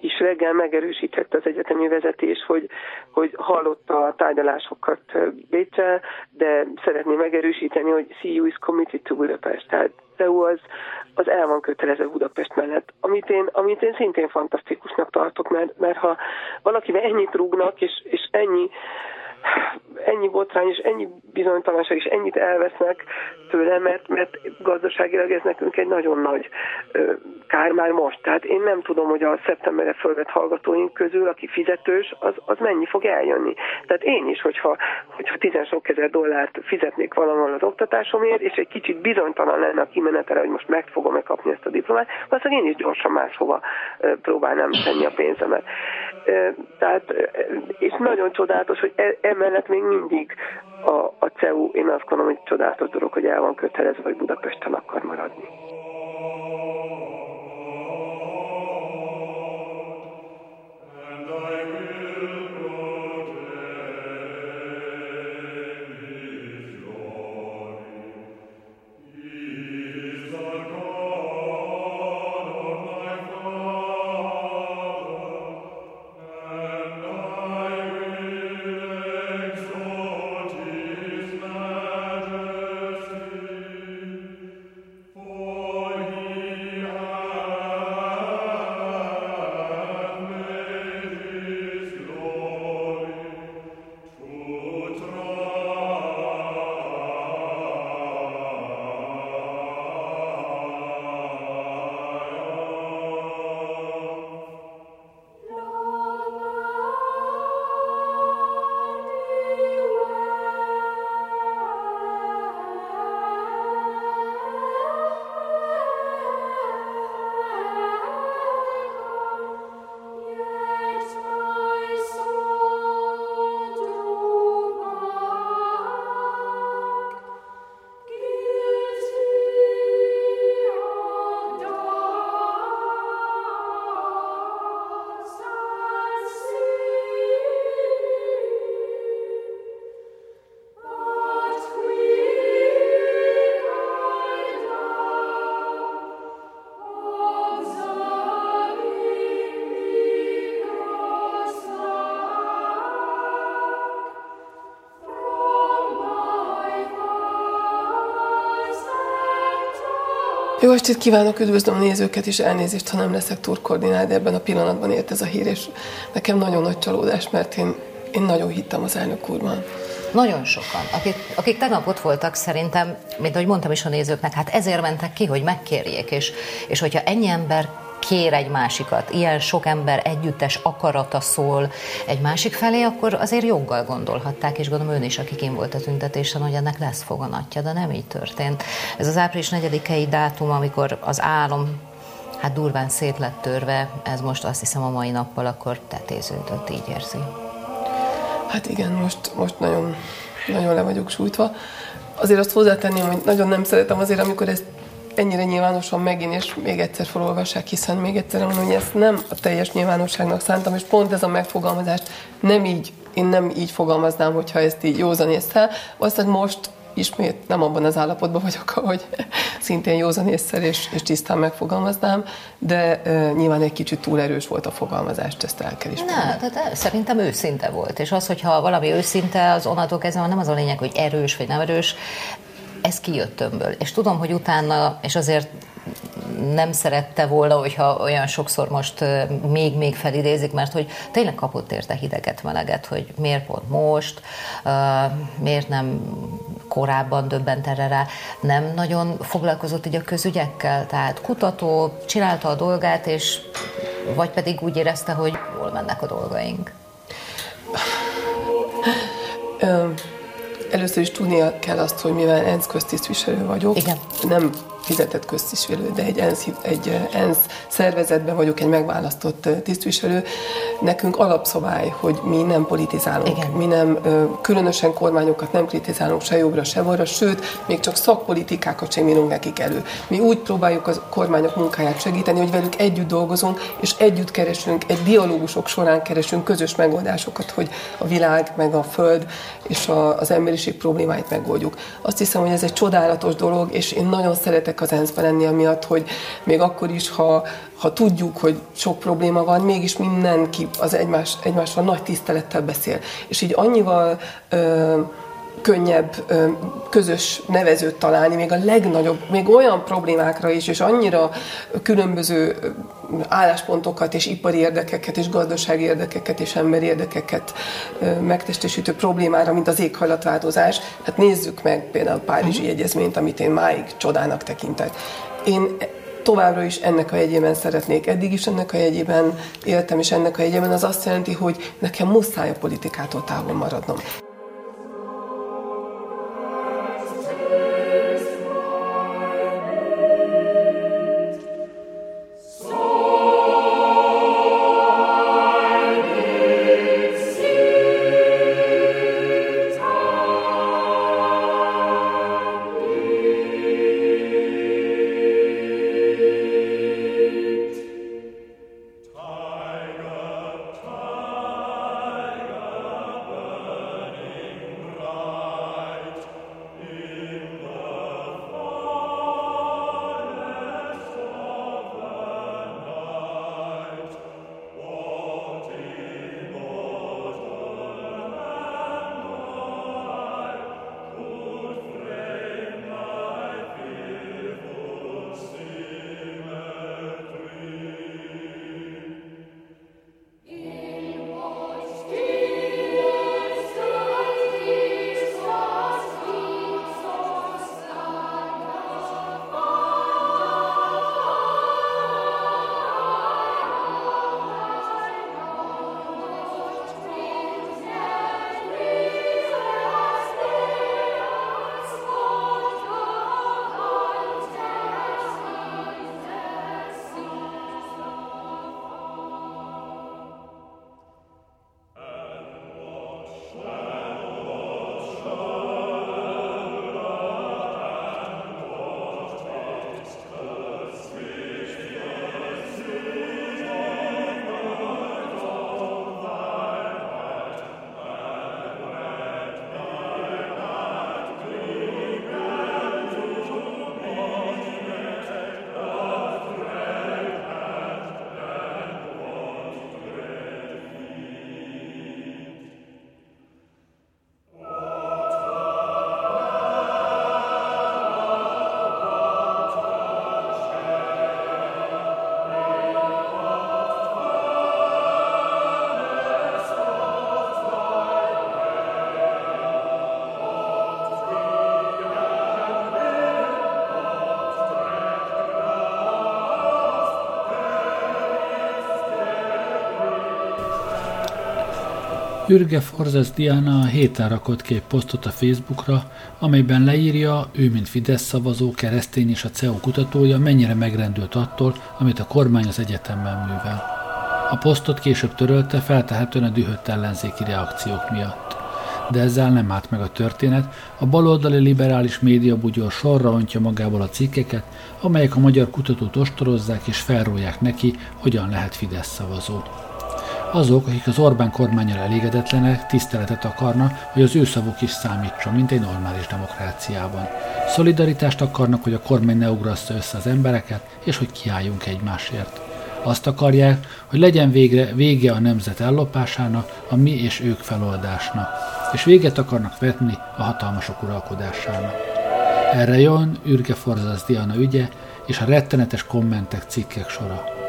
[SPEAKER 3] is reggel megerősítette az egyetemi vezetés, hogy, hogy hallotta a tárgyalásokat Bécsel, de szeretné megerősíteni, hogy CU is committed to Budapest, tehát CEU az, az el van kötelező Budapest mellett, amit én, amit én szintén fantasztikusnak tartok, mert, mert ha valakivel ennyit rúgnak, és, és ennyi ennyi botrány és ennyi bizonytalanság és ennyit elvesznek tőle, mert, mert gazdaságilag ez nekünk egy nagyon nagy ö, kár már most. Tehát én nem tudom, hogy a szeptemberre fölvett hallgatóink közül, aki fizetős, az, az mennyi fog eljönni. Tehát én is, hogyha, hogyha tizen sok ezer dollárt fizetnék valahol az oktatásomért, és egy kicsit bizonytalan lenne a kimenetele, hogy most meg fogom-e kapni ezt a diplomát, valószínűleg én is gyorsan máshova próbálnám tenni a pénzemet. Tehát, és nagyon csodálatos, hogy e, emellett még mindig a, a CEU, én azt gondolom, hogy csodálatos dolog, hogy el van kötelezve, hogy Budapesten akar maradni.
[SPEAKER 5] And I will Jó estét kívánok, üdvözlöm nézőket, és elnézést, ha nem leszek turkoordinál, de ebben a pillanatban ért ez a hír, és nekem nagyon nagy csalódás, mert én, én nagyon hittem az elnök úrban.
[SPEAKER 6] Nagyon sokan, akik, akik tegnap ott voltak szerintem, mint ahogy mondtam is a nézőknek, hát ezért mentek ki, hogy megkérjék, és, és hogyha ennyi ember kér egy másikat, ilyen sok ember együttes akarata szól egy másik felé, akkor azért joggal gondolhatták, és gondolom ön is, aki kim volt a tüntetésen, hogy ennek lesz foganatja, de nem így történt. Ez az április 4-i dátum, amikor az álom hát durván szét lett törve, ez most azt hiszem a mai nappal akkor tetéződött, így érzi.
[SPEAKER 5] Hát igen, most, most nagyon, nagyon le vagyok sújtva. Azért azt hozzátenném, hogy nagyon nem szeretem azért, amikor ezt ennyire nyilvánosan megint, és még egyszer felolvassák, hiszen még egyszer mondom, hogy ezt nem a teljes nyilvánosságnak szántam, és pont ez a megfogalmazást nem így, én nem így fogalmaznám, hogyha ezt így józan észre. Aztán most ismét nem abban az állapotban vagyok, ahogy <laughs> szintén józan észre és, és tisztán megfogalmaznám, de uh, nyilván egy kicsit túl erős volt a fogalmazást, ezt el kell ismerni.
[SPEAKER 6] Ne, tehát szerintem őszinte volt, és az, hogyha valami őszinte, az onnantól kezdve nem az a lényeg, hogy erős vagy nem erős, ez kijött tömből. És tudom, hogy utána, és azért nem szerette volna, hogyha olyan sokszor most még-még felidézik, mert hogy tényleg kapott érte hideget, meleget, hogy miért pont most, miért nem korábban döbbent erre rá, nem nagyon foglalkozott így a közügyekkel, tehát kutató, csinálta a dolgát, és vagy pedig úgy érezte, hogy jól mennek a dolgaink.
[SPEAKER 5] Először is tudnia kell azt, hogy mivel ENSZ köztisztviselő vagyok,
[SPEAKER 6] Igen.
[SPEAKER 5] nem fizetett köztisztviselő, de egy ENSZ, egy ENSZ szervezetben vagyok, egy megválasztott tisztviselő. Nekünk alapszabály, hogy mi nem politizálunk, Igen. mi nem különösen kormányokat nem kritizálunk se jobbra, se balra, sőt, még csak szakpolitikákat sem írunk nekik elő. Mi úgy próbáljuk a kormányok munkáját segíteni, hogy velük együtt dolgozunk, és együtt keresünk, egy dialógusok során keresünk közös megoldásokat, hogy a világ, meg a föld és a, az emberiség problémáit megoldjuk. Azt hiszem, hogy ez egy csodálatos dolog, és én nagyon szeretek az ENSZ-ben lenni, amiatt, hogy még akkor is, ha, ha tudjuk, hogy sok probléma van, mégis mindenki az egymás, egymással nagy tisztelettel beszél. És így annyival ö, könnyebb közös nevezőt találni, még a legnagyobb, még olyan problémákra is, és annyira különböző álláspontokat, és ipari érdekeket, és gazdasági érdekeket, és emberi érdekeket megtestesítő problémára, mint az éghajlatváltozás. Hát nézzük meg például a Párizsi uh-huh. Egyezményt, amit én máig csodának tekintek. Én továbbra is ennek a jegyében szeretnék. Eddig is ennek a jegyében éltem, és ennek a jegyében az azt jelenti, hogy nekem muszáj a politikától távol maradnom.
[SPEAKER 1] Ürge Forzes Diana héten rakott ki egy posztot a Facebookra, amelyben leírja, ő mint Fidesz szavazó, keresztény és a CEU kutatója mennyire megrendült attól, amit a kormány az egyetemben művel. A posztot később törölte, feltehetően a dühött ellenzéki reakciók miatt. De ezzel nem állt meg a történet, a baloldali liberális média bugyor sorra ontja magából a cikkeket, amelyek a magyar kutatót ostorozzák és felrólják neki, hogyan lehet Fidesz szavazó. Azok, akik az Orbán kormányal elégedetlenek, tiszteletet akarnak, hogy az ő szavuk is számítson, mint egy normális demokráciában. Szolidaritást akarnak, hogy a kormány ne ugrassza össze az embereket, és hogy kiálljunk egymásért. Azt akarják, hogy legyen végre vége a nemzet ellopásának, a mi és ők feloldásnak, és véget akarnak vetni a hatalmasok uralkodásának. Erre jön Ürge Forzasz Diana ügye és a rettenetes kommentek cikkek sora.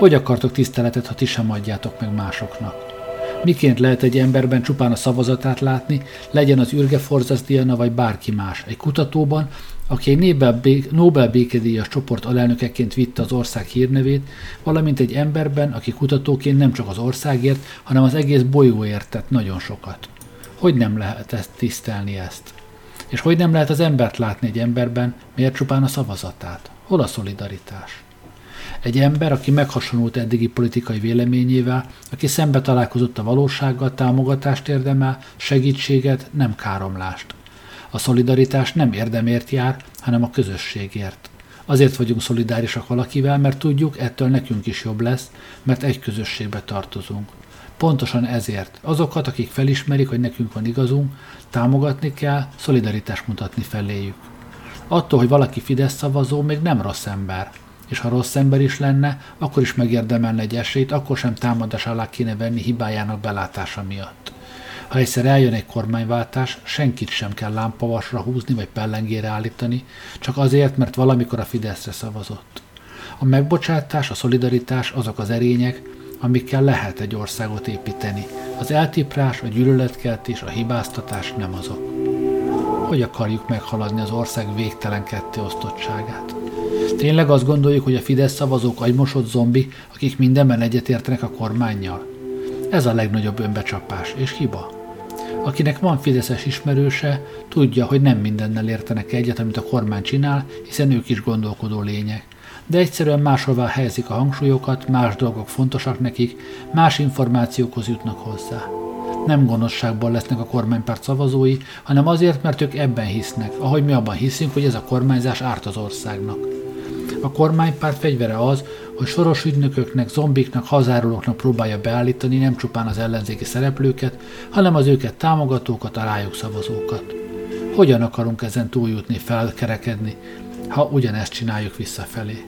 [SPEAKER 1] Hogy akartok tiszteletet, ha ti sem adjátok meg másoknak? Miként lehet egy emberben csupán a szavazatát látni, legyen az Ürge Forzasz Diana vagy bárki más? Egy kutatóban, aki egy Nobel békedíjas csoport alelnökeként vitte az ország hírnevét, valamint egy emberben, aki kutatóként nem csak az országért, hanem az egész bolygóért tett nagyon sokat. Hogy nem lehet ezt tisztelni ezt? És hogy nem lehet az embert látni egy emberben, miért csupán a szavazatát? Hol a szolidaritás? Egy ember, aki meghasonlult eddigi politikai véleményével, aki szembe találkozott a valósággal, támogatást érdemel, segítséget, nem káromlást. A szolidaritás nem érdemért jár, hanem a közösségért. Azért vagyunk szolidárisak valakivel, mert tudjuk, ettől nekünk is jobb lesz, mert egy közösségbe tartozunk. Pontosan ezért azokat, akik felismerik, hogy nekünk van igazunk, támogatni kell, szolidaritást mutatni feléjük. Attól, hogy valaki Fidesz szavazó, még nem rossz ember. És ha rossz ember is lenne, akkor is megérdemelne egy esélyt, akkor sem támadás alá kéne venni hibájának belátása miatt. Ha egyszer eljön egy kormányváltás, senkit sem kell lámpavasra húzni vagy pellengére állítani, csak azért, mert valamikor a Fideszre szavazott. A megbocsátás, a szolidaritás azok az erények, amikkel lehet egy országot építeni. Az eltiprás, a gyűlöletkeltés, a hibáztatás nem azok. Hogy akarjuk meghaladni az ország végtelen kettéosztottságát? Tényleg azt gondoljuk, hogy a Fidesz szavazók agymosott zombi, akik mindenben egyetértenek a kormányjal? Ez a legnagyobb önbecsapás és hiba. Akinek van Fideszes ismerőse, tudja, hogy nem mindennel értenek egyet, amit a kormány csinál, hiszen ők is gondolkodó lények. De egyszerűen máshová helyezik a hangsúlyokat, más dolgok fontosak nekik, más információkhoz jutnak hozzá. Nem gonoszságból lesznek a kormánypárt szavazói, hanem azért, mert ők ebben hisznek, ahogy mi abban hiszünk, hogy ez a kormányzás árt az országnak. A kormánypárt fegyvere az, hogy soros ügynököknek, zombiknak, hazárulóknak próbálja beállítani nem csupán az ellenzéki szereplőket, hanem az őket támogatókat, a rájuk szavazókat. Hogyan akarunk ezen túljutni, felkerekedni, ha ugyanezt csináljuk visszafelé?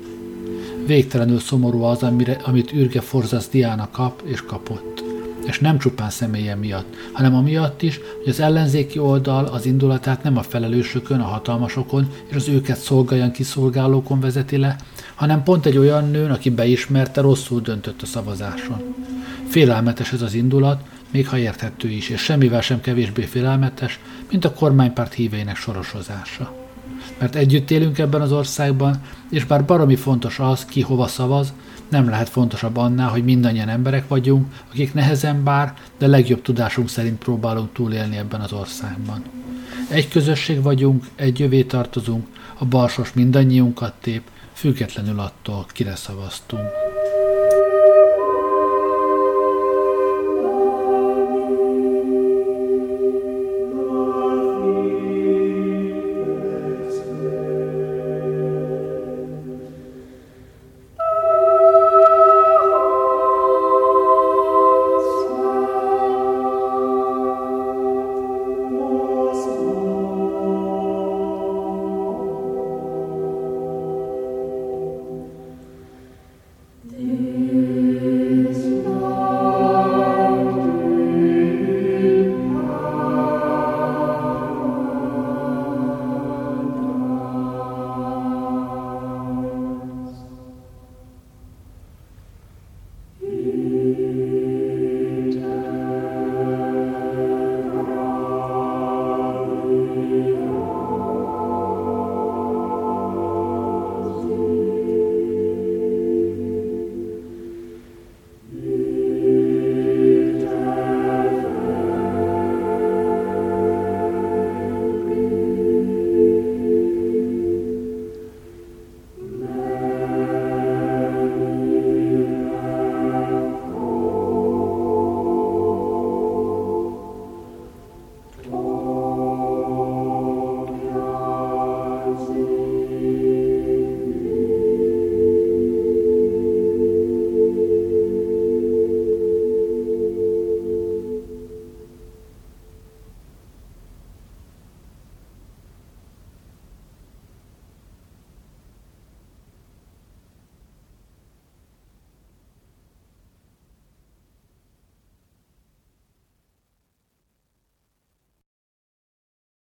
[SPEAKER 1] Végtelenül szomorú az, amire, amit űrge Forzasz Diana kap és kapott. És nem csupán személye miatt, hanem amiatt is, hogy az ellenzéki oldal az indulatát nem a felelősökön, a hatalmasokon és az őket szolgáljan kiszolgálókon vezeti le, hanem pont egy olyan nőn, aki beismerte, rosszul döntött a szavazáson. Félelmetes ez az indulat, még ha érthető is, és semmivel sem kevésbé félelmetes, mint a kormánypárt híveinek sorosozása. Mert együtt élünk ebben az országban, és bár baromi fontos az, ki hova szavaz, nem lehet fontosabb annál, hogy mindannyian emberek vagyunk, akik nehezen bár, de legjobb tudásunk szerint próbálunk túlélni ebben az országban. Egy közösség vagyunk, egy jövé tartozunk, a balsos mindannyiunkat tép, függetlenül attól, kire szavaztunk.